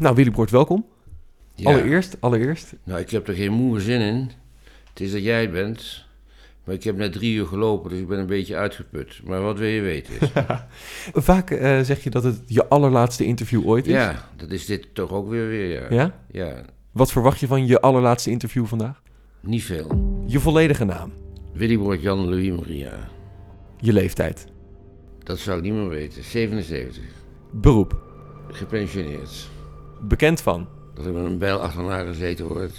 Nou, Willy Broert, welkom. Ja. Allereerst, allereerst. Nou, ik heb er geen moe zin in. Het is dat jij bent. Maar ik heb net drie uur gelopen, dus ik ben een beetje uitgeput. Maar wat wil je weten? Vaak eh, zeg je dat het je allerlaatste interview ooit is. ja, dat is dit toch ook weer weer, ja. Ja? Ja, Wat verwacht je van je allerlaatste interview vandaag? niet veel. Je volledige naam, Willy wordt Jan Louis Maria. je leeftijd, Dat zou ik niet meer weten. 77. beroep, Gepensioneerd. Bekend van, Dat ik met een bijl achterna gezeten word.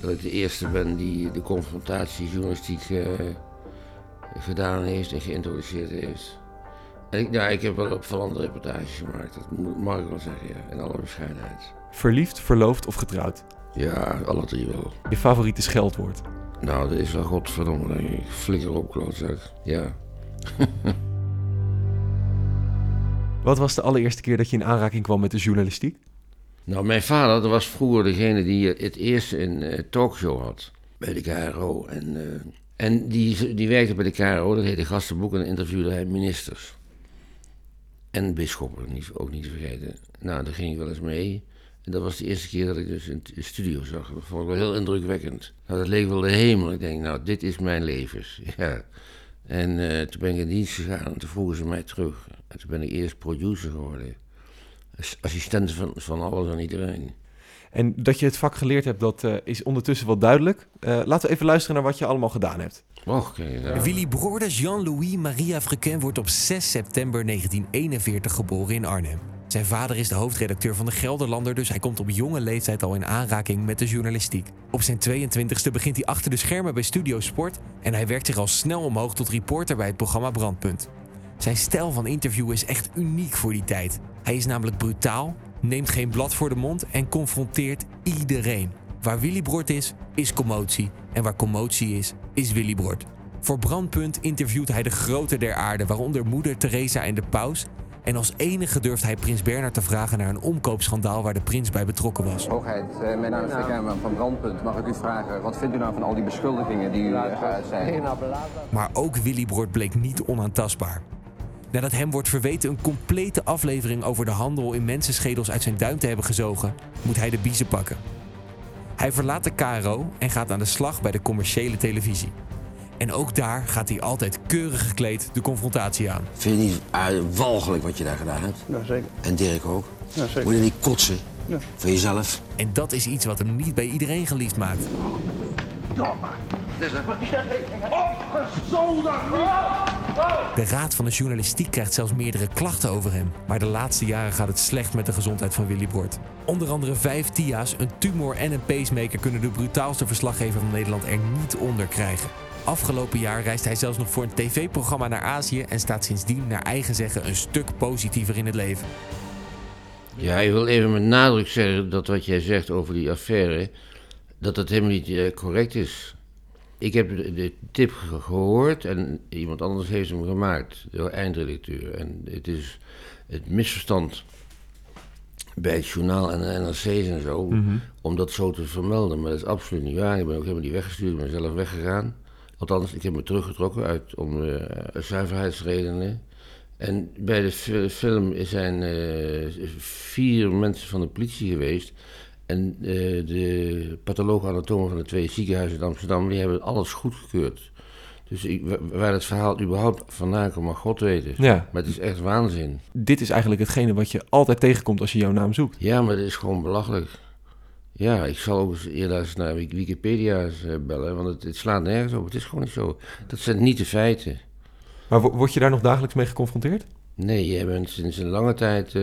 Dat ik de eerste ben die de confrontatie journalistiek eh, gedaan heeft en geïntroduceerd heeft. En ik, ja, ik heb wel opvallende reportages gemaakt. Dat mag ik wel zeggen, ja. In alle bescheidenheid. verliefd, verloofd of getrouwd. Ja, alle drie wel. Je favoriete scheldwoord. Nou, dat is wel godverdomme, denk ik. Flikker op, klootzak. Ja. Wat was de allereerste keer dat je in aanraking kwam met de journalistiek? Nou, mijn vader dat was vroeger degene die het eerst een eh, talkshow had bij de KRO. En, eh, en die, die werkte bij de KRO, dat heette Gastenboek, en interviewde hij ministers. En bisschoppen, ook niet te vergeten. Nou, daar ging ik wel eens mee. En dat was de eerste keer dat ik dus de studio zag. Dat vond ik wel heel indrukwekkend. Nou, dat leek wel de hemel. Ik denk, nou, dit is mijn levens. Ja. En eh, toen ben ik in dienst gegaan en toen vroegen ze mij terug. En toen ben ik eerst producer geworden. As- Assistent van, van alles en iedereen. En dat je het vak geleerd hebt, dat eh, is ondertussen wel duidelijk. Eh, laten we even luisteren naar wat je allemaal gedaan hebt. Eens aan. Willy Jean-Louis Maria Frequin wordt op 6 september 1941 geboren in Arnhem. Zijn vader is de hoofdredacteur van de Gelderlander, dus hij komt op jonge leeftijd al in aanraking met de journalistiek. Op zijn 22e begint hij achter de schermen bij Studio Sport en hij werkt zich al snel omhoog tot reporter bij het programma Brandpunt. Zijn stijl van interview is echt uniek voor die tijd. Hij is namelijk brutaal, neemt geen blad voor de mond en confronteert iedereen. Waar Willy Broert is, is commotie. En waar commotie is, is Willy Broert. Voor Brandpunt interviewt hij de grote der aarde, waaronder moeder Teresa en de paus. En als enige durft hij prins Bernhard te vragen naar een omkoopschandaal waar de prins bij betrokken was. Hoogheid, eh, mijn naam is Rick Herman van Brandpunt. Mag ik u vragen, wat vindt u nou van al die beschuldigingen die u eh, geuit zijn? Maar ook Willy Broert bleek niet onaantastbaar. Nadat hem wordt verweten een complete aflevering over de handel in mensenschedels uit zijn duim te hebben gezogen, moet hij de biezen pakken. Hij verlaat de KRO en gaat aan de slag bij de commerciële televisie. En ook daar gaat hij altijd keurig gekleed de confrontatie aan. Vind je niet ah, walgelijk wat je daar gedaan hebt? Ja, zeker. En Dirk ook? Ja, zeker. Moet je niet kotsen? Ja. Voor jezelf? En dat is iets wat hem niet bij iedereen geliefd maakt. De Raad van de Journalistiek krijgt zelfs meerdere klachten over hem. Maar de laatste jaren gaat het slecht met de gezondheid van Willy Broert. Onder andere vijf TIA's, een tumor en een pacemaker kunnen de brutaalste verslaggever van Nederland er niet onder krijgen. Afgelopen jaar reist hij zelfs nog voor een tv-programma naar Azië en staat sindsdien naar eigen zeggen een stuk positiever in het leven. Ja, ik wil even met nadruk zeggen dat wat jij zegt over die affaire, dat dat helemaal niet eh, correct is. Ik heb de, tip ge- gehoord en iemand anders heeft hem gemaakt, de eindredacteur. En het is het misverstand bij het journaal en de NRC's en zo, om dat zo te vermelden. Maar dat is absoluut niet waar. Ik ben ook helemaal niet weggestuurd, ik ben zelf weggegaan. Althans, ik heb me teruggetrokken uit, om eh, zuiverheidsredenen. En bij de fi- film zijn eh, vier mensen van de politie geweest. En eh, de patholoog-anatomen van de twee ziekenhuizen in Amsterdam, die hebben alles goedgekeurd. Dus ik, wa- waar het verhaal überhaupt vandaan komt, mag God weten. Ja. Maar het is echt waanzin. Dit is eigenlijk hetgene wat je altijd tegenkomt als je jouw naam zoekt. Ja, maar dat is gewoon belachelijk. Ja, ik zal ook eens eerder eens naar Wik- Wikipedia eh, bellen, want het, het slaat nergens op. Het is gewoon niet zo. Dat zijn niet de feiten. Maar wo- word je daar nog dagelijks mee geconfronteerd? Nee, jij bent sinds een lange tijd eh,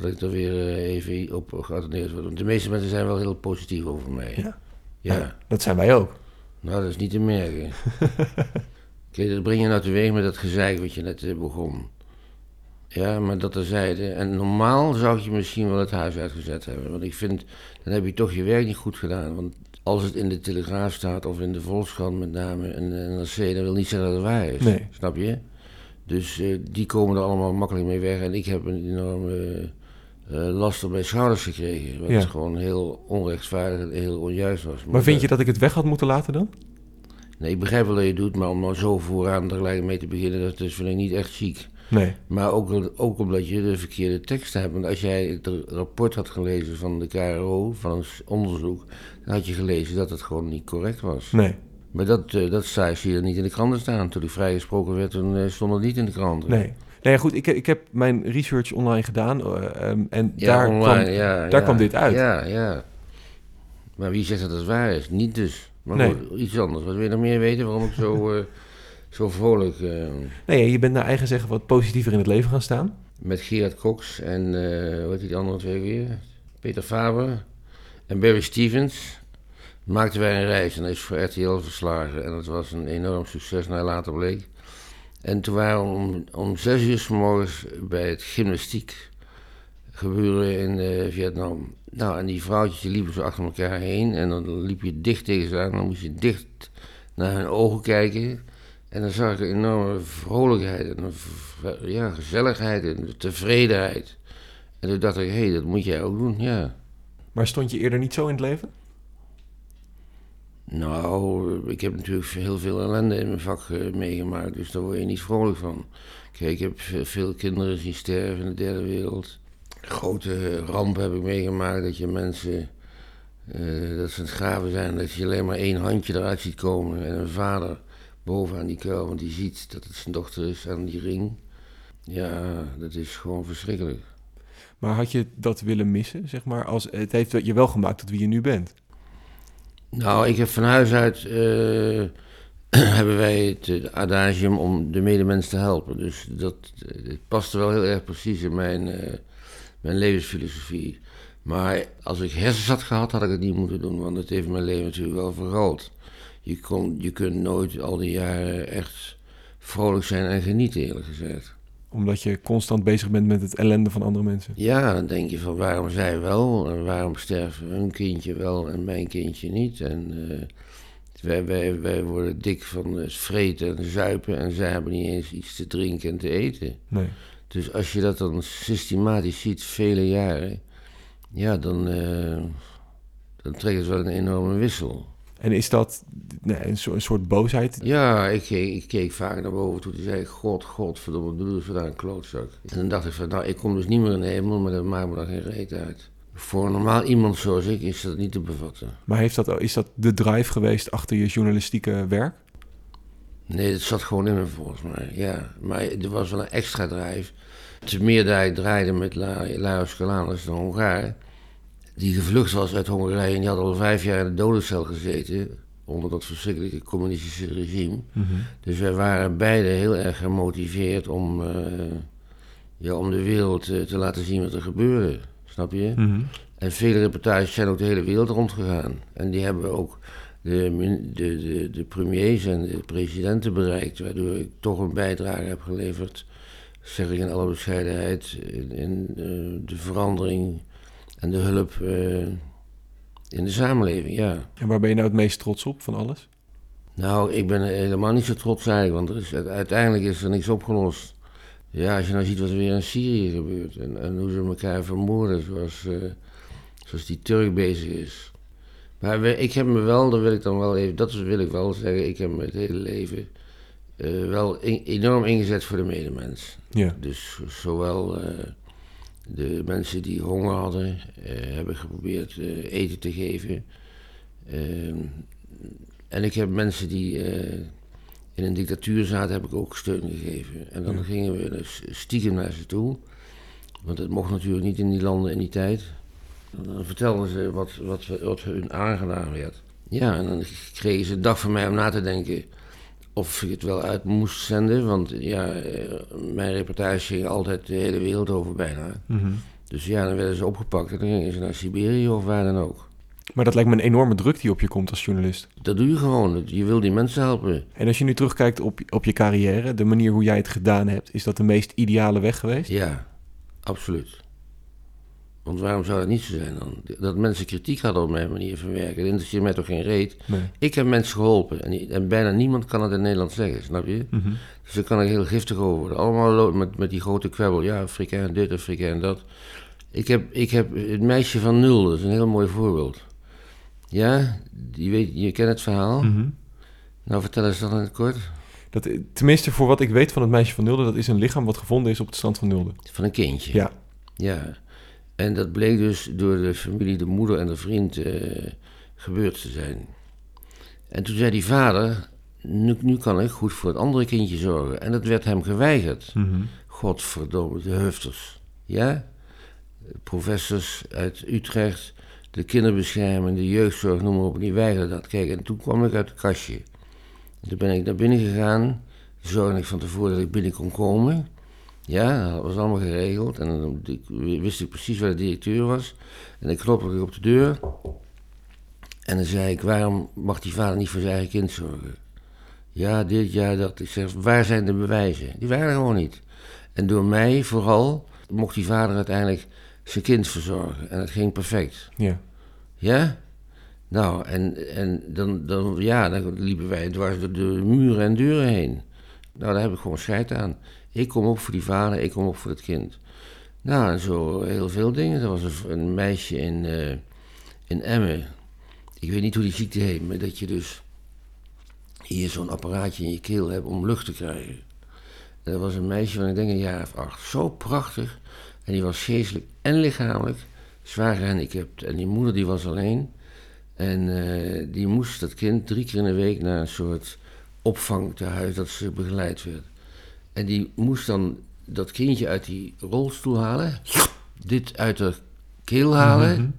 dat ik er weer eh, even op geattendeerd word. Want de meeste mensen zijn wel heel positief over mij. Ja. Ja, Dat zijn wij ook. nou dat is niet te merken. Kijk, dat breng je nou teweeg met dat gezeik wat je net eh, begon. Ja, maar dat terzijde. En normaal zou ik je misschien wel het huis uitgezet hebben. Want ik vind, dan heb je toch je werk niet goed gedaan. Want als het in de Telegraaf staat, of in de Volkskrant met name, en de NRC, dat wil niet zeggen dat het waar is. Nee. Snap je? Dus eh, die komen er allemaal makkelijk mee weg. En ik heb een enorme last op mijn schouders gekregen. Wat Ja. gewoon heel onrechtvaardig en heel onjuist was. Maar vind je dat ik het weg had moeten laten dan? Nee, ik begrijp wel dat je het doet, maar om nou zo vooraan er gelijk mee te beginnen, dat is vind ik niet echt chic. Nee. Maar ook, ook omdat je de verkeerde teksten hebt. Want als jij het rapport had gelezen van de KRO, van een onderzoek, dan had je gelezen dat het gewoon niet correct was. Nee. Maar dat, uh, dat zie je niet in de kranten staan. Toen ik vrijgesproken werd, toen uh, stond het niet in de kranten. Nee. Nee, goed, ik, ik heb mijn research online gedaan uh, um, en ja, daar, online, kwam, ja, daar ja, kwam dit uit. Ja, ja. Maar wie zegt dat het waar is? Niet dus. Maar Nee. goed, iets anders. Wat wil je nog meer weten waarom ik zo, uh, zo vrolijk... Uh, Nee, je bent naar eigen zeggen wat positiever in het leven gaan staan. met Gerard Cox en, uh, hoe heet die andere twee weer? Peter Faber en Barry Stevens maakten wij een reis. En dat is voor RTL verslagen. En dat was een enorm succes, naar later bleek. En toen waren we om, zes uur s morgens bij het gymnastiek gebeuren in uh, Vietnam. Nou, en die vrouwtjes liepen zo achter elkaar heen. En dan liep je dicht tegen ze aan. Dan moest je dicht naar hun ogen kijken. En dan zag ik een enorme vrolijkheid en ja, gezelligheid en tevredenheid. En toen dacht ik, hé, hey, dat moet jij ook doen, ja. Maar stond je eerder niet zo in het leven? Nou, ik heb natuurlijk heel veel ellende in mijn vak uh, meegemaakt, dus daar word je niet vrolijk van. Kijk, ik heb veel kinderen zien sterven in de derde wereld. Grote rampen heb ik meegemaakt, dat je mensen, uh, dat ze het graven zijn, dat je alleen maar één handje eruit ziet komen en een vader bovenaan die kuil, want die ziet dat het zijn dochter is aan die ring. Ja, dat is gewoon verschrikkelijk. Maar had je dat willen missen, zeg maar? Als, het heeft je wel gemaakt tot wie je nu bent. Nou, ik heb van huis uit uh, hebben wij het adagium om de medemens te helpen. Dus dat, het paste wel heel erg precies in mijn, uh, mijn levensfilosofie. Maar als ik hersens had gehad, had ik het niet moeten doen, want het heeft mijn leven natuurlijk wel vergroot. Je, kon, je kunt nooit al die jaren echt vrolijk zijn en genieten, eerlijk gezegd. Omdat je constant bezig bent met het ellende van andere mensen. Ja, dan denk je van waarom zij wel en waarom sterven hun kindje wel en mijn kindje niet. En uh, wij, wij, wij worden dik van uh, vreten en zuipen en zij hebben niet eens iets te drinken en te eten. Nee. Dus als je dat dan systematisch ziet, vele jaren, ja, dan, uh, dan trekt het wel een enorme wissel. En is dat nee, een, soort, een soort boosheid? Ja, ik keek, ik keek vaak naar boven toe. Toen zei ik, god, god, verdomme, doe eens vandaan een klootzak. En dan dacht ik van, nou, ik kom dus niet meer in de hemel, maar dat maakt me dan geen reet uit. Voor een normaal iemand zoals ik is dat niet te bevatten. Maar heeft dat, is dat de drive geweest achter je journalistieke werk? Nee, dat zat gewoon in me volgens mij, ja. Maar er was wel een extra drive. Te meer dat ik draaide met Lajos Kalanus, de Hongaar die gevlucht was uit Hongarije en die had al vijf jaar in de dodencel gezeten. Onder dat verschrikkelijke communistische regime. Mm -hmm. Dus wij waren beide heel erg gemotiveerd om, uh, ja, om de wereld uh, te laten zien wat er gebeurde. Snap je? Mm -hmm. En vele reportages zijn ook de hele wereld rondgegaan. En die hebben ook de, de, de, de premiers en de presidenten bereikt. Waardoor ik toch een bijdrage heb geleverd, zeg ik in alle bescheidenheid, in, in uh, de verandering en de hulp uh, in de samenleving, ja. En waar ben je nou het meest trots op van alles? Nou, ik ben helemaal niet zo trots eigenlijk, want er is, uiteindelijk is er niks opgelost. Ja, als je nou ziet wat er weer in Syrië gebeurt en, en hoe ze elkaar vermoorden zoals, uh, zoals die Turk bezig is. Maar we, ik heb me wel, dat wil ik dan wel even, dat wil ik wel zeggen, ik heb me het hele leven uh, wel in, enorm ingezet voor de medemens. Ja. Dus zowel de mensen die honger hadden, uh, hebben geprobeerd uh, eten te geven. Uh, en ik heb mensen die in een dictatuur zaten, heb ik ook steun gegeven. En dan ja. gingen we dus stiekem naar ze toe. Want het mocht natuurlijk niet in die landen in die tijd. En dan vertelden ze wat, wat, wat hun aangedaan werd. Ja, en dan kregen ze een dag van mij om na te denken of ik het wel uit moest zenden. Want ja, mijn reportage ging altijd de hele wereld over bijna. Mm -hmm. Dus ja, dan werden ze opgepakt en dan gingen ze naar Siberië of waar dan ook. Maar dat lijkt me een enorme druk die op je komt als journalist. Dat doe je gewoon. Je wil die mensen helpen. En als je nu terugkijkt op, op je carrière, de manier hoe jij het gedaan hebt, is dat de meest ideale weg geweest? Ja, absoluut. Want waarom zou dat niet zo zijn dan? Dat mensen kritiek hadden op mijn manier van werken, dat interesseert mij toch geen reet. Nee. Ik heb mensen geholpen en, en, bijna niemand kan het in Nederland zeggen, snap je? Mm -hmm. Dus daar kan ik heel giftig over worden. Allemaal met, met die grote kwebbel, ja, Afrikaan dit, Afrikaan dat. Ik heb, ik heb het meisje van nul, dat is een heel mooi voorbeeld. Ja, je, weet, je kent het verhaal. Mm -hmm. Nou, vertel eens dan in het kort. Dat, tenminste, voor wat ik weet van het meisje van Nulde, dat is een lichaam wat gevonden is op het strand van Nulde. Van een kindje. Ja. Ja. En dat bleek dus door de familie, de moeder en de vriend eh, gebeurd te zijn. En toen zei die vader, nu, nu kan ik goed voor het andere kindje zorgen. En dat werd hem geweigerd. Mhm. Godverdomme, de hufters. Ja? Professors uit Utrecht, de kinderbescherming, de jeugdzorg, noem maar op, die weigerden dat. Kijk, en toen kwam ik uit het kastje. En toen ben ik naar binnen gegaan, zorgde ik van tevoren dat ik binnen kon komen. Ja, dat was allemaal geregeld. En dan wist ik precies waar de directeur was. En dan klopte ik op de deur. En dan zei ik, waarom mag die vader niet voor zijn eigen kind zorgen? Ja, dit, ja, dat. Ik zeg, waar zijn de bewijzen? Die waren er gewoon niet. En door mij vooral mocht die vader uiteindelijk zijn kind verzorgen. En dat ging perfect. Ja. Ja? Nou, en, en dan, dan, ja, dan liepen wij dwars door de muren en deuren heen. Nou, daar heb ik gewoon scheid aan. Ik kom op voor die vader, ik kom op voor het kind. Nou, zo heel veel dingen. Er was een, een meisje in, eh, in Emmen. Ik weet niet hoe die ziekte heet, maar dat je dus hier zo'n apparaatje in je keel hebt om lucht te krijgen. En dat was een meisje van, ik denk, een jaar of acht. Zo prachtig. En die was geestelijk en lichamelijk zwaar gehandicapt. En die moeder die was alleen. En eh, die moest dat kind drie keer in de week naar een soort opvangtehuis dat ze begeleid werd. En die moest dan dat kindje uit die rolstoel halen. Dit uit de keel halen. Mhm.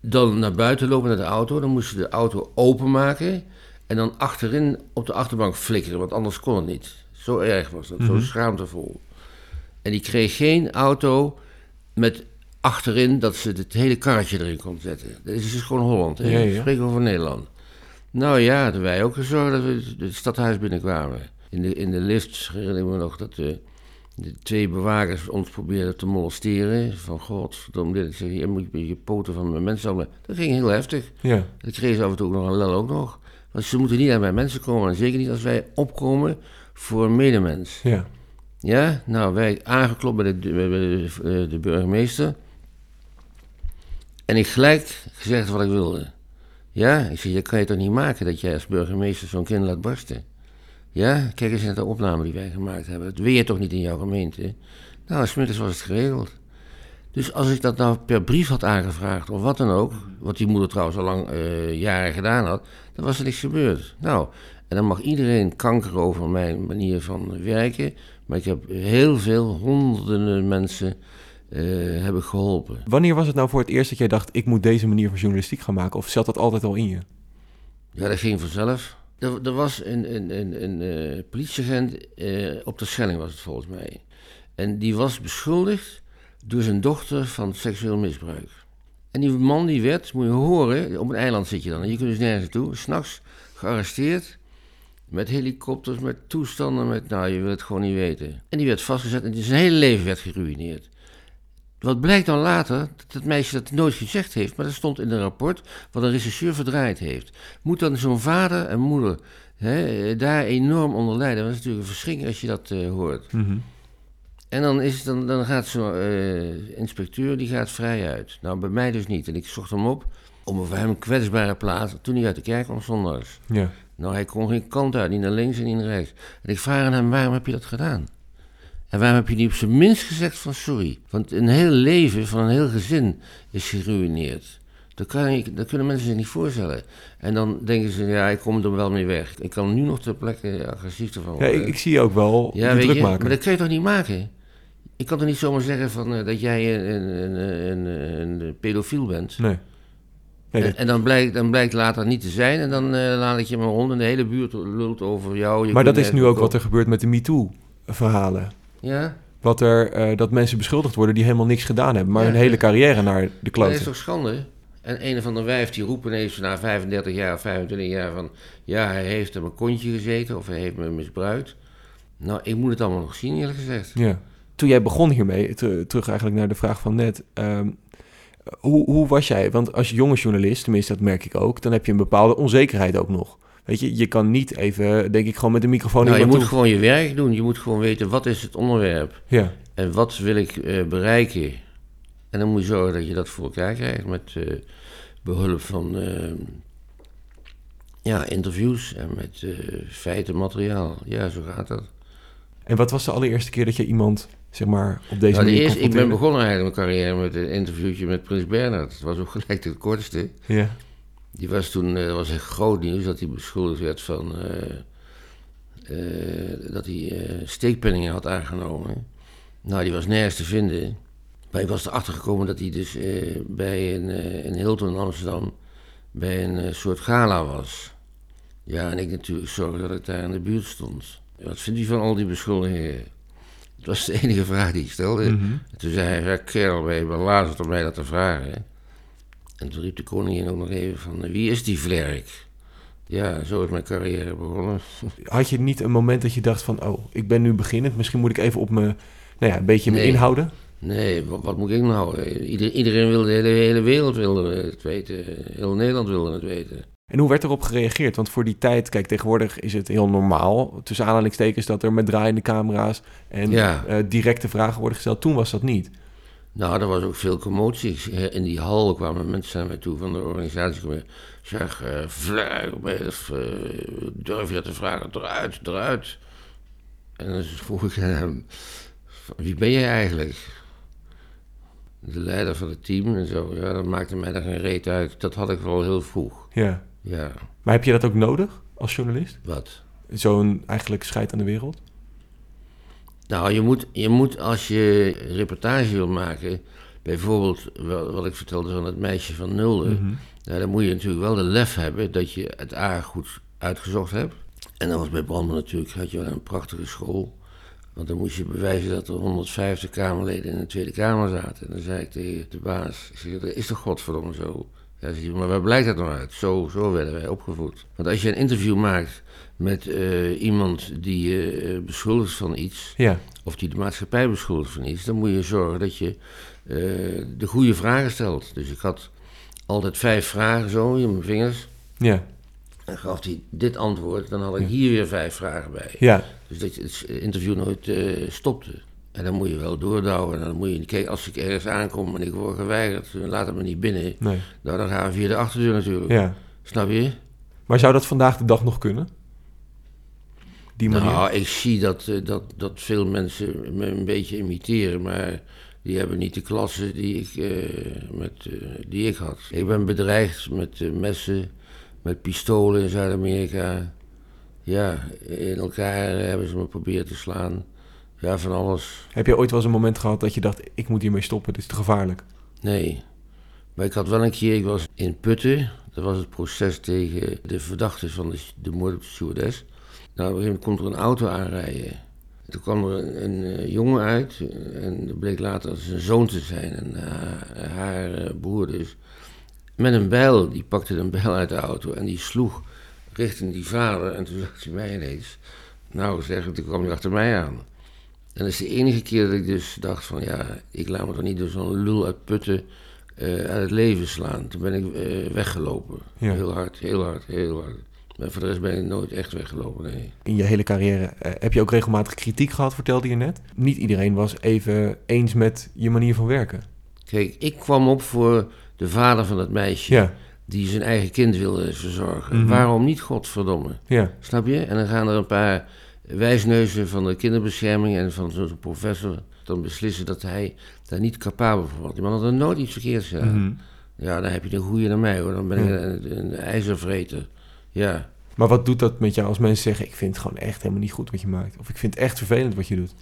Dan naar buiten lopen naar de auto. Dan moest ze de auto openmaken. En dan achterin op de achterbank flikkeren, want anders kon het niet. Zo erg was dat, zo schaamtevol. En die kreeg geen auto met achterin dat ze het hele karretje erin kon zetten. Dat is dus gewoon Holland, hè? Ja, ja. Ik spreek over Nederland. Nou ja, hadden wij ook gezorgd dat we het stadhuis binnenkwamen. In de, in de lift herinner ik me nog dat de, de twee bewakers ons probeerden te molesteren. Van god, verdomme dit. Ik zeg, je moet je je poten van mijn mensen allemaal. Dat ging heel heftig. Ja. Dat kregen ze af en toe ook nog een lel ook nog. Want ze moeten niet aan bij mensen komen. En zeker niet als wij opkomen voor een medemens. Ja. Ja, nou, wij aangeklopt bij de, bij de, eh, de burgemeester. En ik gelijk gezegd wat ik wilde. Ja, ik zeg, dat kan je toch niet maken dat jij als burgemeester zo'n kind laat barsten? Ja, kijk eens naar de opname die wij gemaakt hebben. Dat weet je toch niet in jouw gemeente? Nou, smiddags was het geregeld. Dus als ik dat nou per brief had aangevraagd of wat dan ook, wat die moeder trouwens al lang eh, jaren gedaan had, dan was er niks gebeurd. Nou, en dan mag iedereen kanker over mijn manier van werken, maar ik heb heel veel, honderden mensen eh, heb ik geholpen. Wanneer was het nou voor het eerst dat jij dacht, ik moet deze manier van journalistiek gaan maken? Of zat dat altijd al in je? Ja, dat ging vanzelf. Er, er was een, een, eh, politieagent, eh, op de Schelling was het volgens mij. En die was beschuldigd door zijn dochter van seksueel misbruik. En die man die werd, moet je horen, op een eiland zit je dan. En je kunt dus nergens naartoe. S'nachts gearresteerd. Met helikopters, met toestanden, met, nou, je wil het gewoon niet weten. En die werd vastgezet en zijn hele leven werd geruïneerd. Wat blijkt dan later, dat het meisje dat nooit gezegd heeft, maar dat stond in een rapport wat een rechercheur verdraaid heeft. Moet dan zo'n vader en moeder hè, daar enorm onder lijden? Dat is natuurlijk een verschrikking als je dat eh, hoort. Mhm. En dan, is, het- dan, dan gaat zo'n eh, inspecteur, die gaat vrij uit. Nou, bij mij dus niet. En ik zocht hem op om een voor hem kwetsbare plaats, toen hij uit de kerk kwam zondags. Ja. Nou, hij kon geen kant uit, niet naar links en niet naar rechts. En ik vraag aan hem, waarom heb je dat gedaan? En waarom heb je niet op zijn minst gezegd van sorry? Want een heel leven van een heel gezin is geruineerd. Dat, kan dat kunnen mensen zich niet voorstellen. En dan denken ze, ja, ik kom er wel mee weg. Ik kan nu nog ter plekke agressief ervan Ja, worden. ik, ik zie je ook wel Ja, druk je, maken. maar dat kun je toch niet maken? Ik kan toch niet zomaar zeggen van, eh, dat jij een, een, een, een, een pedofiel bent. Nee. nee En, dan, blijkt, dan blijkt later niet te zijn. En dan eh, laat ik je maar rond en de hele buurt lult over jou. Je maar dat is nu ook wat er gebeurt met de MeToo-verhalen. Ja, Wat er, eh, dat mensen beschuldigd worden die helemaal niks gedaan hebben, maar Ja, hun hele carrière naar de dat is toch schande? En een of andere wijf die roepen ineens na 35 jaar, 25 jaar van... Ja, hij heeft op mijn kontje gezeten of hij heeft me misbruikt. Nou, ik moet het allemaal nog zien eerlijk gezegd. Ja. Toen jij begon hiermee, ter- terug eigenlijk naar de vraag van net. ehm, hoe, hoe was jij? Want als jonge journalist, tenminste dat merk ik ook, dan heb je een bepaalde onzekerheid ook nog. Weet je, je kan niet even, denk ik, gewoon met de microfoon Nou, je iemand moet toe- gewoon je werk doen. Je moet gewoon weten, wat is het onderwerp? Ja, En wat wil ik eh, bereiken? En dan moet je zorgen dat je dat voor elkaar krijgt met eh, behulp van, eh, Ja, interviews en met uh, feiten, materiaal. Ja, zo gaat dat. En wat was de allereerste keer dat je iemand, zeg maar, op deze nou, de manier eerste, Ik ben begonnen eigenlijk mijn carrière met een interviewtje met Prins Bernhard. Dat was ook gelijk de kortste. Ja. Die was toen, uh, was echt groot nieuws dat hij beschuldigd werd van... Uh, dat hij steekpenningen had aangenomen. Nou, die was nergens te vinden. Maar ik was erachter gekomen dat hij dus bij een, in Hilton in Amsterdam... bij een soort gala was. Ja, en ik natuurlijk zorgde dat ik daar in de buurt stond. Wat vindt u van al die beschuldigingen? Dat was de enige vraag die ik stelde. Mhm. toen zei hij, ja, kerel, ben je belazerd om mij dat te vragen? En toen riep de koningin ook nog even van, wie is die vlerk? Ja, zo is mijn carrière begonnen. Had je niet een moment dat je dacht van, oh, ik ben nu beginnend, misschien moet ik even op me, nou ja, een beetje me Nee. inhouden? Nee, wat, wat moet ik nou? Ieder, iedereen wilde, de hele, hele wereld wilde het weten. Heel Nederland wilde het weten. En hoe werd erop gereageerd? Want voor die tijd, kijk, tegenwoordig is het heel normaal, tussen aanhalingstekens, dat er met draaiende camera's en Ja. eh, directe vragen worden gesteld. Toen was dat niet. Nou, er was ook veel commotie. In die hal kwamen mensen naar mij toe van de organisatie. Zeg, of, eh, durf je te vragen? Eruit, eruit. En dan vroeg ik hem, wie ben jij eigenlijk? De leider van het team en zo. Ja, dat maakte mij daar geen reet uit. Dat had ik wel heel vroeg. Ja. Ja, Maar heb je dat ook nodig als journalist? wat? Zo'n eigenlijk scheid aan de wereld? Nou, je moet, je moet als je reportage wil maken, bijvoorbeeld wat ik vertelde van het meisje van Nulde, Mhm. nou, dan moet je natuurlijk wel de lef hebben dat je het A goed uitgezocht hebt. En dan was bij Brandon natuurlijk, had je wel een prachtige school. Want dan moest je bewijzen dat er 150 Kamerleden in de Tweede Kamer zaten. En dan zei ik tegen de baas, ik zeg, dat is toch godverdomme zo? Ja, maar waar blijkt dat nou uit? Zo, zo werden wij opgevoed. Want als je een interview maakt met eh, iemand die je eh, beschuldigt van iets, Ja. of die de maatschappij beschuldigt van iets, dan moet je zorgen dat je eh, de goede vragen stelt. Dus ik had altijd vijf vragen zo in mijn vingers. Ja. En gaf hij dit antwoord, dan had ik Ja. hier weer vijf vragen bij. Ja. Dus dat je het interview nooit stopte. En dan moet je wel doordouwen. En dan moet je, kijk, als ik ergens aankom en ik word geweigerd, laat het me niet binnen. Nee. Nou, dan gaan we via de achterdeur natuurlijk. Ja. Snap je? Maar zou dat vandaag de dag nog kunnen? Die manier? Nou, ik zie dat, eh, dat, dat veel mensen me een beetje imiteren, maar die hebben niet de klasse die ik, eh, met, eh, die ik had. Ik ben bedreigd met messen, met pistolen in Zuid-Amerika. Ja, in elkaar hebben ze me proberen te slaan. Ja, van alles. Heb je ooit wel eens een moment gehad dat je dacht, ik moet hiermee stoppen, dit is te gevaarlijk? Nee. Maar ik had wel een keer, ik was in Putten. Dat was het proces tegen de verdachte van de, de moord op de stewardess. Nou, op een komt er een auto aanrijden. Toen kwam er een, een eh, jongen uit. En dat bleek later zijn zoon te zijn. En eh, haar eh, broer dus. Met een bijl. Die pakte een bijl uit de auto. En die sloeg richting die vader. En toen zag hij mij ineens. Nou zeg, toen kwam hij achter mij aan. En dat is de enige keer dat ik dus dacht van... Ja, ik laat me toch niet door zo'n lul uit Putten uit het leven slaan. Toen ben ik weggelopen. Ja. Heel hard, heel hard, heel hard. Maar voor de rest ben ik nooit echt weggelopen, nee. In je hele carrière eh, heb je ook regelmatig kritiek gehad, vertelde je net. Niet iedereen was even eens met je manier van werken. Kijk, ik kwam op voor de vader van het meisje... Ja, die zijn eigen kind wilde verzorgen. Mhm. Waarom niet, godverdomme? ja, Snap je? En dan gaan er een paar wijsneuzen van de kinderbescherming... en van zo'n professor dan beslissen dat hij daar niet capabel voor was. Die man had er nooit iets verkeerds gedaan. Mhm. Ja, dan heb je een goeie naar mij, hoor. Dan ben ik een, een ijzervreter. Ja. Maar wat doet dat met jou als mensen zeggen, ik vind het gewoon echt helemaal niet goed wat je maakt. Of ik vind het echt vervelend wat je doet.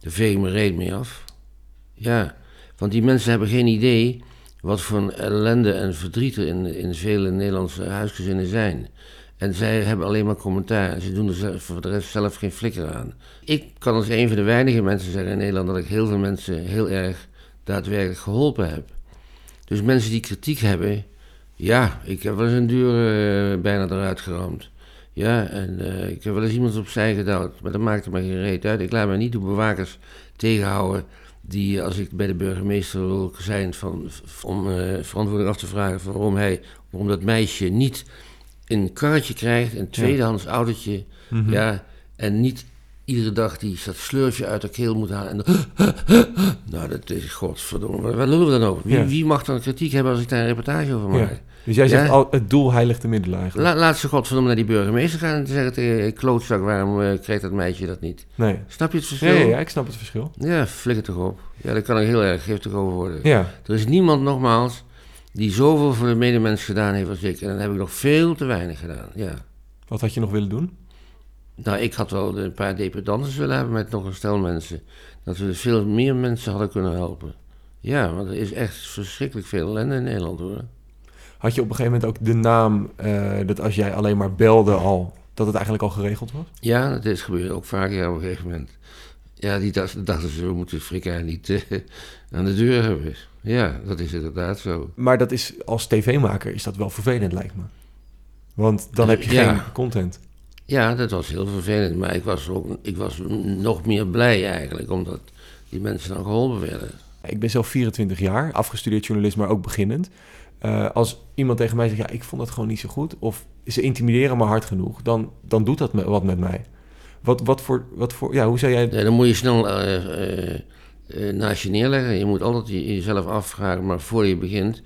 Daar veeg ik mijn reet mee af. Ja, want die mensen hebben geen idee wat voor ellende en verdriet er in, in vele Nederlandse huisgezinnen zijn. En zij hebben alleen maar commentaar. En ze doen er zelf- voor de rest zelf geen flikker aan. Ik kan als een van de weinige mensen zeggen in Nederland dat ik heel veel mensen heel erg daadwerkelijk geholpen heb. Dus mensen die kritiek hebben, ja, ik heb wel eens een deur eh, bijna eruit geramd. Ja, en eh, ik heb wel eens iemand opzij gedouwd, maar dat maakte me geen reet uit. Ik laat me niet door bewakers tegenhouden die, als ik bij de burgemeester wil zijn, van, om eh, verantwoording af te vragen van waarom hij, waarom dat meisje niet een karretje krijgt, een tweedehands autootje, Mhm. ja, en niet iedere dag die dat sleurtje uit de keel moet halen. En dan, nou, dat is godverdomme. Waar, waar lullen we dan over? Wie, Ja. wie mag dan kritiek hebben als ik daar een reportage over maak? Ja. Dus jij zegt al, het doel heiligt de middelen eigenlijk. La, laat ze godverdomme naar die burgemeester gaan en zeggen tegen klootzak, waarom eh, krijgt dat meisje dat niet? Nee. Snap je het verschil? ja, ja, ik snap het verschil. Ja, flikker toch op. Ja, daar kan ik heel erg giftig over worden. Ja, Er is niemand, nogmaals, die zoveel voor de medemens gedaan heeft als ik. En dan heb ik nog veel te weinig gedaan, ja. wat had je nog willen doen? Nou, ik had wel een paar dependantes willen hebben met nog een stel mensen. Dat we veel meer mensen hadden kunnen helpen. Ja, want er is echt verschrikkelijk veel ellende in Nederland hoor. Had je op een gegeven moment ook de naam, eh, dat als jij alleen maar belde al, dat het eigenlijk al geregeld was? Ja, dat is gebeurd ook vaak ja, op een gegeven moment. Ja, die dachten, ze, we moeten Frikka niet eh, aan de deur hebben. Ja, dat is inderdaad zo. Maar dat is, als tv-maker is dat wel vervelend, lijkt me. Want dan heb je Ja. geen content. Ja, dat was heel vervelend. Maar ik was, ook, ik was nog meer blij eigenlijk, omdat die mensen dan geholpen werden. Ik ben zelf 24 jaar, afgestudeerd journalist, maar ook beginnend. Eh, als iemand tegen mij zegt, ja, ik vond dat gewoon niet zo goed... of ze intimideren me hard genoeg, dan, dan doet dat me, wat met mij. Wat, wat, voor, wat voor... Ja, hoe zou jij... Ja, dan moet je snel eh, naast je neerleggen. Je moet altijd je- jezelf afvragen, maar voor je begint,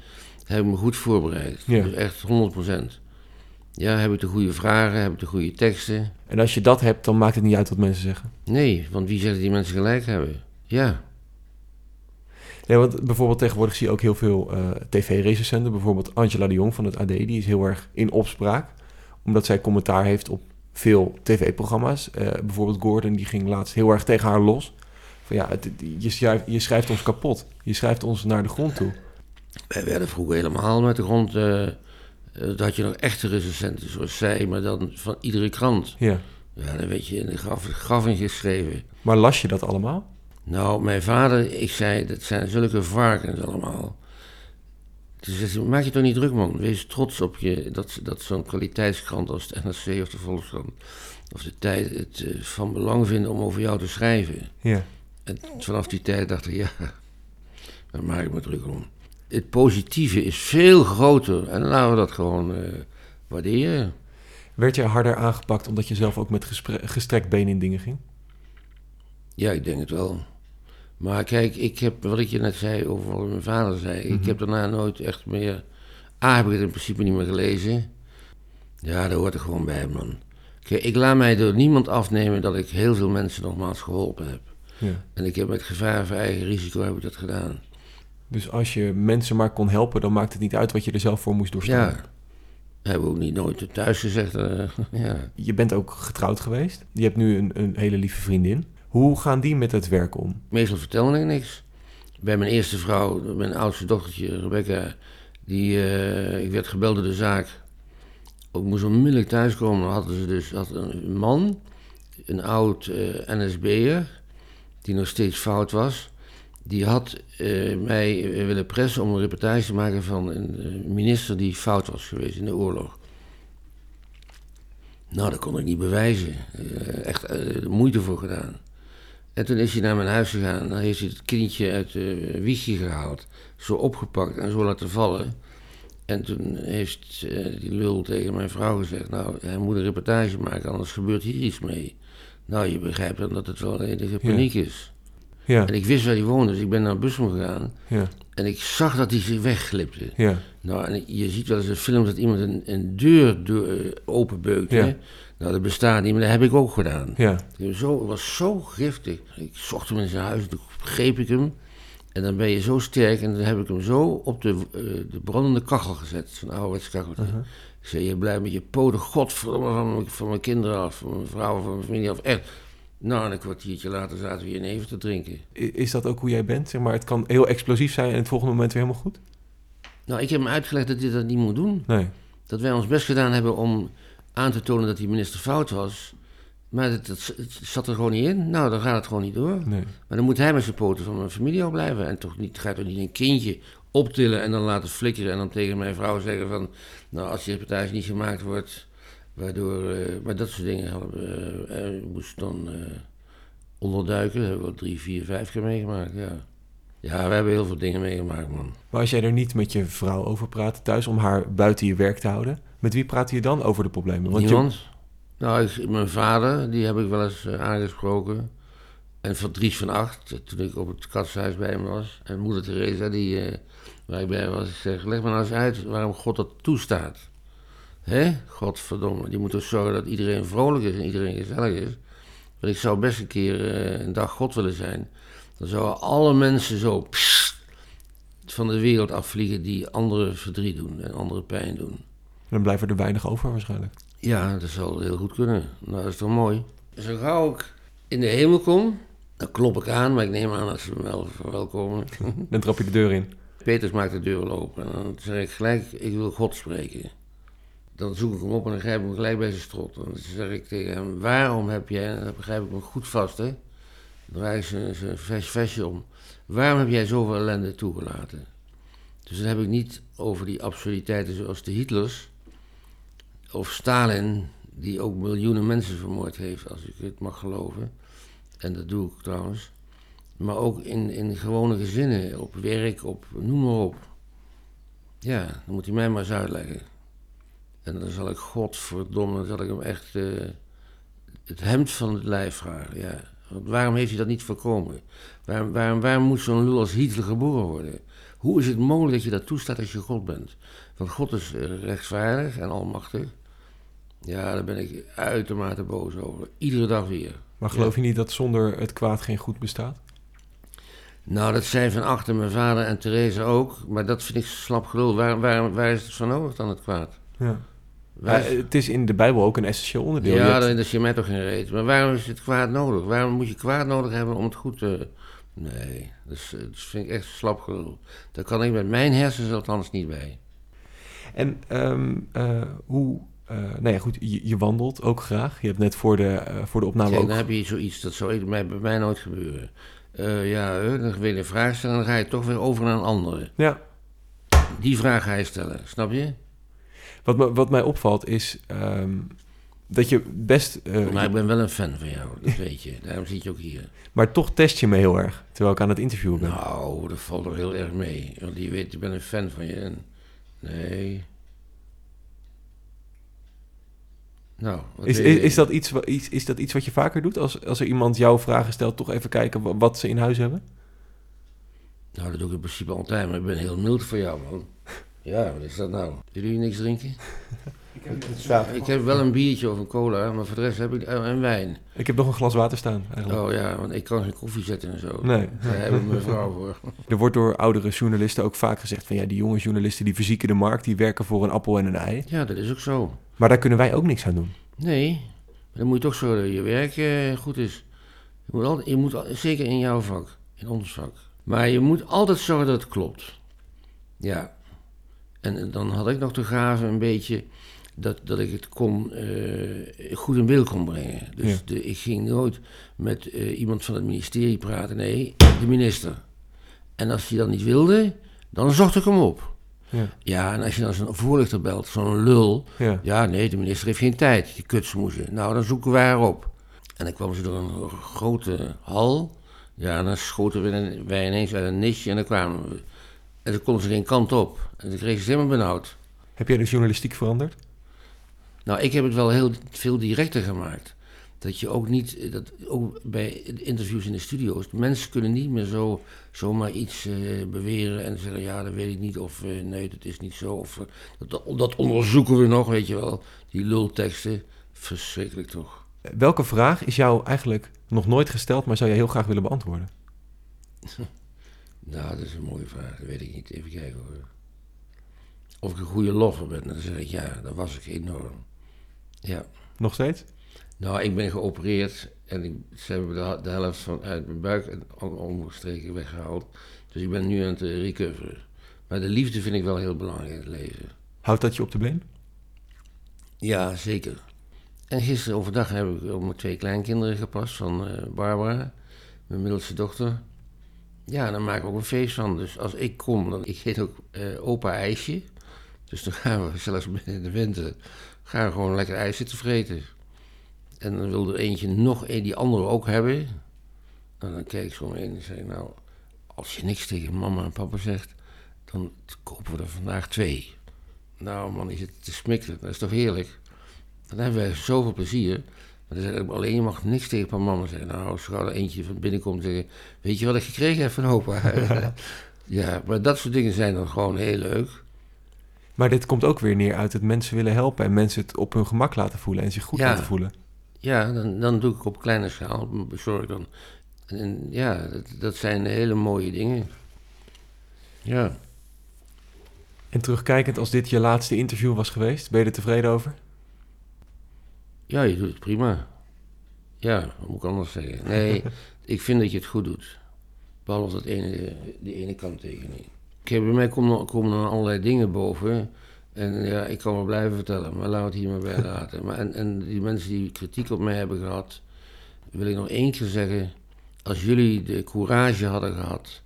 heb ik me goed voorbereid. Ja. Dus echt 100%. Ja, heb ik de goede vragen, heb ik de goede teksten? En als je dat hebt, dan maakt het niet uit wat mensen zeggen. Nee, want wie zegt dat die mensen gelijk hebben? Ja, Nee, want bijvoorbeeld tegenwoordig zie je ook heel veel eh, tv-recensenten. Bijvoorbeeld Angela de Jong van het AD, die is heel erg in opspraak. Omdat zij commentaar heeft op veel tv-programma's. Eh, bijvoorbeeld Gordon, die ging laatst heel erg tegen haar los. Van ja, het, je, schrijft, je schrijft ons kapot. Je schrijft ons naar de grond toe. wij werden vroeger helemaal met de grond... eh, dat had je nog echte recensenten zoals zij, maar dan van iedere krant. Ja. Ja, dan werd je in de graf, graf in geschreven. Maar las je dat allemaal? Nou, mijn vader, ik zei, dat zijn zulke varkens allemaal. Toen zei hij, maak je toch niet druk, man. Wees trots op je, dat, dat zo'n kwaliteitskrant als de NRC of de Volkskrant... of de Tijd het eh, van belang vinden om over jou te schrijven. Ja. En vanaf die tijd dacht ik, ja, daar maak ik me druk om. Het positieve is veel groter en laten we dat gewoon eh, waarderen. Werd jij harder aangepakt omdat je zelf ook met gestrekt been in dingen ging? Ja, ik denk het wel. Maar kijk, ik heb, wat ik je net zei over wat mijn vader zei, ik heb daarna nooit echt meer... A, heb ik het in principe niet meer gelezen. Ja, daar hoort er gewoon bij, man. Kijk, ik laat mij door niemand afnemen dat ik heel veel mensen nogmaals geholpen heb. Ja. En ik heb met gevaar voor eigen risico heb ik dat gedaan. Dus als je mensen maar kon helpen, dan maakt het niet uit wat je er zelf voor moest doorstaan. Ja. Hebben we ook niet nooit thuis gezegd. eh, ja. Je bent ook getrouwd geweest. Je hebt nu een, een hele lieve vriendin. Hoe gaan die met het werk om? Meestal vertelde ik niks. Bij mijn eerste vrouw, mijn oudste dochtertje Rebecca, die, eh, ik werd gebeld door de zaak. Ik moest onmiddellijk thuiskomen. Dan hadden ze dus had een man, een oud eh NSB'er, die nog steeds fout was. Die had eh, mij willen pressen om een reportage te maken van een minister die fout was geweest in de oorlog. Nou, dat kon ik niet bewijzen. Echt moeite voor gedaan. En toen is hij naar mijn huis gegaan. Dan heeft hij het kindje uit de wiegje gehaald. Zo opgepakt en zo laten vallen. En toen heeft eh, die lul tegen mijn vrouw gezegd... Nou, hij moet een reportage maken, anders gebeurt hier iets mee. Nou, je begrijpt dan dat het wel enige paniek is. Ja, En ik wist waar hij woonde, dus ik ben naar Bussum gegaan. ja, En ik zag dat hij zich wegglipte. ja. Nou, en je ziet wel eens in films dat iemand een, een deur door, eh, openbeukt. Ja. Nou, dat bestaat niet, maar dat heb ik ook gedaan. ja. Zo, het was zo giftig. Ik zocht hem in zijn huis, toen greep ik hem. En dan ben je zo sterk en dan heb ik hem zo op de, eh, de brandende kachel gezet. Zo'n ouderwets kacheltje. Ik zei, je blijft met je poten godverdomme van, mijn- van mijn kinderen af, van mijn vrouw, van mijn familie af. Echt. Nou, en een kwartiertje later zaten we hier in even te drinken. Is dat ook hoe jij bent? Zeg maar, het kan heel explosief zijn en het volgende moment weer helemaal goed? Nou, ik heb hem uitgelegd dat hij dat niet moet doen. Nee. Dat wij ons best gedaan hebben om aan te tonen dat die minister fout was. Maar het, het, het zat er gewoon niet in. Nou, dan gaat het gewoon niet door. nee. Maar dan moet hij met zijn poten van mijn familie al blijven. En toch niet, gaat toch niet een kindje optillen en dan laten flikkeren. En dan tegen mijn vrouw zeggen van... Nou, als die reportage niet gemaakt wordt... Waardoor... eh, maar dat soort dingen hadden we... eh, eh, moest dan eh, onderduiken. Dat hebben we drie, vier, vijf keer meegemaakt, ja. Ja, we hebben heel veel dingen meegemaakt, man. Maar als jij er niet met je vrouw over praat thuis om haar buiten je werk te houden, met wie praat je dan over de problemen? Want je- Niemand? Nou, ik- mijn vader, die heb ik wel eens aangesproken. En van Dries van Acht, toen ik op het katshuis bij hem was. En moeder Teresa, die, waar ik bij was. Ik zeg, leg me nou eens uit waarom God dat toestaat. Hè? Godverdomme, die moet toch zorgen dat iedereen vrolijk is en iedereen gezellig is. Want ik zou best een keer eh, een dag God willen zijn. Dan zouden alle mensen zo pssst, van de wereld afvliegen die anderen verdriet doen en anderen pijn doen. Dan blijven er weinig over waarschijnlijk. Ja, dat zou heel goed kunnen. Nou, dat is toch mooi. Zo gauw ik in de hemel kom, dan klop ik aan, maar ik neem aan dat ze me wel verwelkomen. Dan trap je de deur in. Peters maakt de deur wel open en dan zeg ik gelijk, ik wil God spreken. Dan zoek ik hem op en dan grijp ik hem gelijk bij zijn strot. En dan zeg ik tegen hem, waarom heb jij, en dan begrijp ik me goed vast, hè. Dan draai zijn vest- vestje om. Waarom heb jij zoveel ellende toegelaten? Dus dan heb ik niet over die absurditeiten zoals de Hitlers of Stalin, die ook miljoenen mensen vermoord heeft, als ik het mag geloven. En dat doe ik trouwens. Maar ook in, in gewone gezinnen, op werk, op noem maar op. Ja, dan moet hij mij maar eens uitleggen. En dan zal ik, godverdomme, dan zal ik hem echt eh, het hemd van het lijf vragen. Ja. Want waarom heeft hij dat niet voorkomen? Waarom, waarom, waarom moet zo'n lul als Hitler geboren worden? Hoe is het mogelijk dat je dat toestaat als je God bent? Want God is eh, rechtvaardig en almachtig. Ja, daar ben ik uitermate boos over. Iedere dag weer. Maar geloof je niet dat zonder het kwaad geen goed bestaat? Nou, dat zei van achter mijn vader en Therese ook. Maar dat vind ik slap gelul. Waar, waar, waar is het van nodig dan, het kwaad? Ja. Het is in de Bijbel ook een essentieel onderdeel. Ja, hebt- dat is je mij toch geen reet. Maar waarom is het kwaad nodig? Waarom moet je kwaad nodig hebben om het goed te... Nee, dat, is, dat vind ik echt slap gelul. Daar kan ik met mijn hersens althans niet bij. En ehm, eh, hoe... eh nou ja, goed, je, je wandelt ook graag. Je hebt net voor de, eh, voor de opname Kijk, ook... dan heb je zoiets, dat zou bij mij nooit gebeuren. Ja, dan wil je een vraag stellen en dan ga je toch weer over naar een andere. Ja, Die vraag ga je stellen, snap je? Wat, me, wat mij opvalt is ehm, dat je best... eh, Maar ik ben wel een fan van jou, dat weet je. Daarom zit je ook hier. maar toch test je me heel erg, terwijl ik aan het interviewen ben. Nou, dat valt toch heel erg mee. Want die weet, ik ben een fan van je. En... Nee. Nou, Is, is, je? is, dat iets, iets, is dat iets wat je vaker doet? Als, als er iemand jou vragen stelt, toch even kijken wa- wat ze in huis hebben? Nou, dat doe ik in principe altijd, maar ik ben heel mild voor jou, man. Ja, wat is dat nou? Willen jullie niks drinken? Ik heb wel een biertje of een cola, maar voor de rest heb ik... en wijn. Ik heb nog een glas water staan, eigenlijk. Oh ja, want ik kan geen koffie zetten en zo. Nee. Daar heb ik mijn vrouw voor. Er wordt door oudere journalisten ook vaak gezegd van... ja, die jonge journalisten die verzieken de markt... die werken voor een appel en een ei. Ja, dat is ook zo. Maar daar kunnen wij ook niks aan doen. Nee, maar dan moet je toch zorgen dat je werk eh, goed is. Je moet, altijd, je moet zeker in jouw vak, in ons vak. Maar je moet altijd zorgen dat het klopt. Ja. En dan had ik nog de gave een beetje dat, dat ik het kon, eh, goed in beeld kon brengen. Dus Ja. de, ik ging nooit met eh, iemand van het ministerie praten. Nee, de minister. En als hij dat niet wilde, dan zocht ik hem op. Ja. Ja, en als je dan zo'n voorlichter belt, zo'n lul... Ja. Ja, nee, de minister heeft geen tijd, die kutsmoezen. Nou, dan zoeken wij haar op. En dan kwamen ze door een grote hal. Ja, en dan schoten we wij ineens uit een nisje en dan kwamen we. En dan konden ze geen kant op. En dan kregen ze helemaal benauwd. Heb jij de journalistiek veranderd? Nou, ik heb het wel heel veel directer gemaakt. Dat je ook niet, dat ook bij interviews in de studio's, mensen kunnen niet meer zo, zomaar iets eh, beweren en zeggen, ja, dat weet ik niet, of eh, nee, dat is niet zo, of eh, dat, dat onderzoeken we nog, weet je wel. Die lulteksten, verschrikkelijk toch. Welke vraag is jou eigenlijk nog nooit gesteld... maar zou jij heel graag willen beantwoorden? Nou, dat is een mooie vraag, dat weet ik niet. Even kijken hoor. Of ik een goede loffer ben, dan zeg ik ja, dat was ik enorm. Ja. Nog steeds? Nou, ik ben geopereerd en ik, ze hebben de, de helft van uit mijn buik en om- omgestreken weggehaald. Dus ik ben nu aan het eh, recoveren. Maar de liefde vind ik wel heel belangrijk in het leven. Houdt dat je op de been? Ja, zeker. En gisteren overdag heb ik op mijn twee kleinkinderen gepast van eh, Barbara, mijn middelste dochter. Ja, daar maken we ook een feest van. Dus als ik kom, dan ik heet ook eh, opa ijsje. Dus dan gaan we zelfs binnen de winter gaan we gewoon lekker ijs zitten vreten. En dan wil er eentje nog een die andere ook hebben. En dan kijk ik zo omheen en zeg nou, als je niks tegen mama en papa zegt, dan kopen we er vandaag twee. Nou man, die zit te smikken, dat is toch heerlijk? Dan hebben wij zoveel plezier. Maar dan zeg ik alleen, je mag niks tegen van mama zeggen. Nou, als er eentje van binnenkomt zeggen, weet je wat ik gekregen heb van opa? ja, maar dat soort dingen zijn dan gewoon heel leuk. Maar dit komt ook weer neer uit het mensen willen helpen en mensen het op hun gemak laten voelen en zich goed Ja. laten voelen. Ja, dan, dan doe ik op kleine schaal, bezorg dan. En ja, dat, dat zijn hele mooie dingen. Ja. En terugkijkend, als dit je laatste interview was geweest, ben je er tevreden over? Ja, je doet het prima. Ja, wat moet ik anders zeggen? Nee, ik vind dat je het goed doet. Behalve dat ene, die ene kanttekening. Kijk, bij mij komen, komen er allerlei dingen boven. En ja, ik kan wel blijven vertellen, maar laten we het hier maar bij laten. Maar en, en die mensen die kritiek op mij hebben gehad, wil ik nog één keer zeggen. Als jullie de courage hadden gehad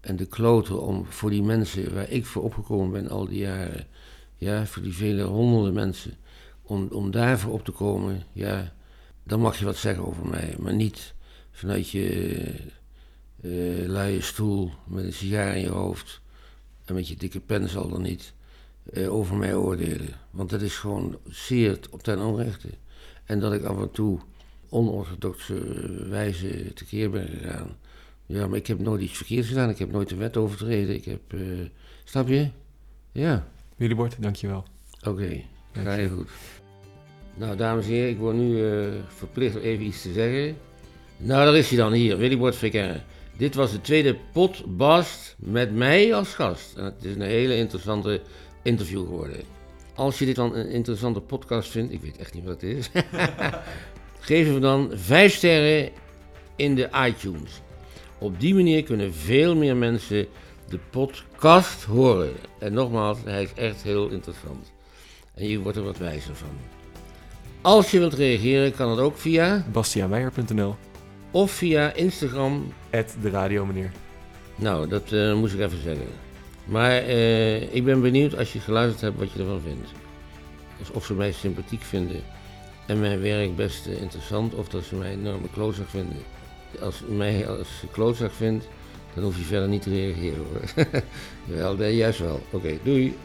en de kloten om voor die mensen waar ik voor opgekomen ben al die jaren, ja, voor die vele honderden mensen, om, om daarvoor op te komen, ja, dan mag je wat zeggen over mij. Maar niet vanuit je eh, luie stoel met een sigaar in je hoofd en met je dikke pen zal dan niet eh, over mij oordelen. Want dat is gewoon zeer op ten onrechte. En dat ik af en toe onorthodoxe wijze tekeer ben gegaan. Ja, maar ik heb nooit iets verkeerds gedaan. Ik heb nooit de wet overtreden. Ik heb... eh, snap je? Ja. Willybord, dankjewel. Oké, ga je goed. Nou, dames en heren, ik word nu eh, verplicht om even iets te zeggen. Nou, daar is hij dan hier, Willybord Frikken. Dit was de tweede potbast met mij als gast. En het is een hele interessante interview geworden. Als je dit dan een interessante podcast vindt, ik weet echt niet wat het is, geef hem dan vijf sterren in de iTunes. Op die manier kunnen veel meer mensen de podcast horen. En nogmaals, hij is echt heel interessant. En je wordt er wat wijzer van. Als je wilt reageren, kan het ook via bastiaanmeijer.nl, of via Instagram. at de radio meneer. Nou, dat eh, moest ik even zeggen. Maar eh, ik ben benieuwd als je geluisterd hebt wat je ervan vindt. Dus of ze mij sympathiek vinden en mijn werk best eh, interessant, of dat ze mij een enorme klootzak vinden. Als je mij als klootzak vindt, dan hoef je verder niet te reageren hoor. Wel, nee, juist wel. Oké, doei.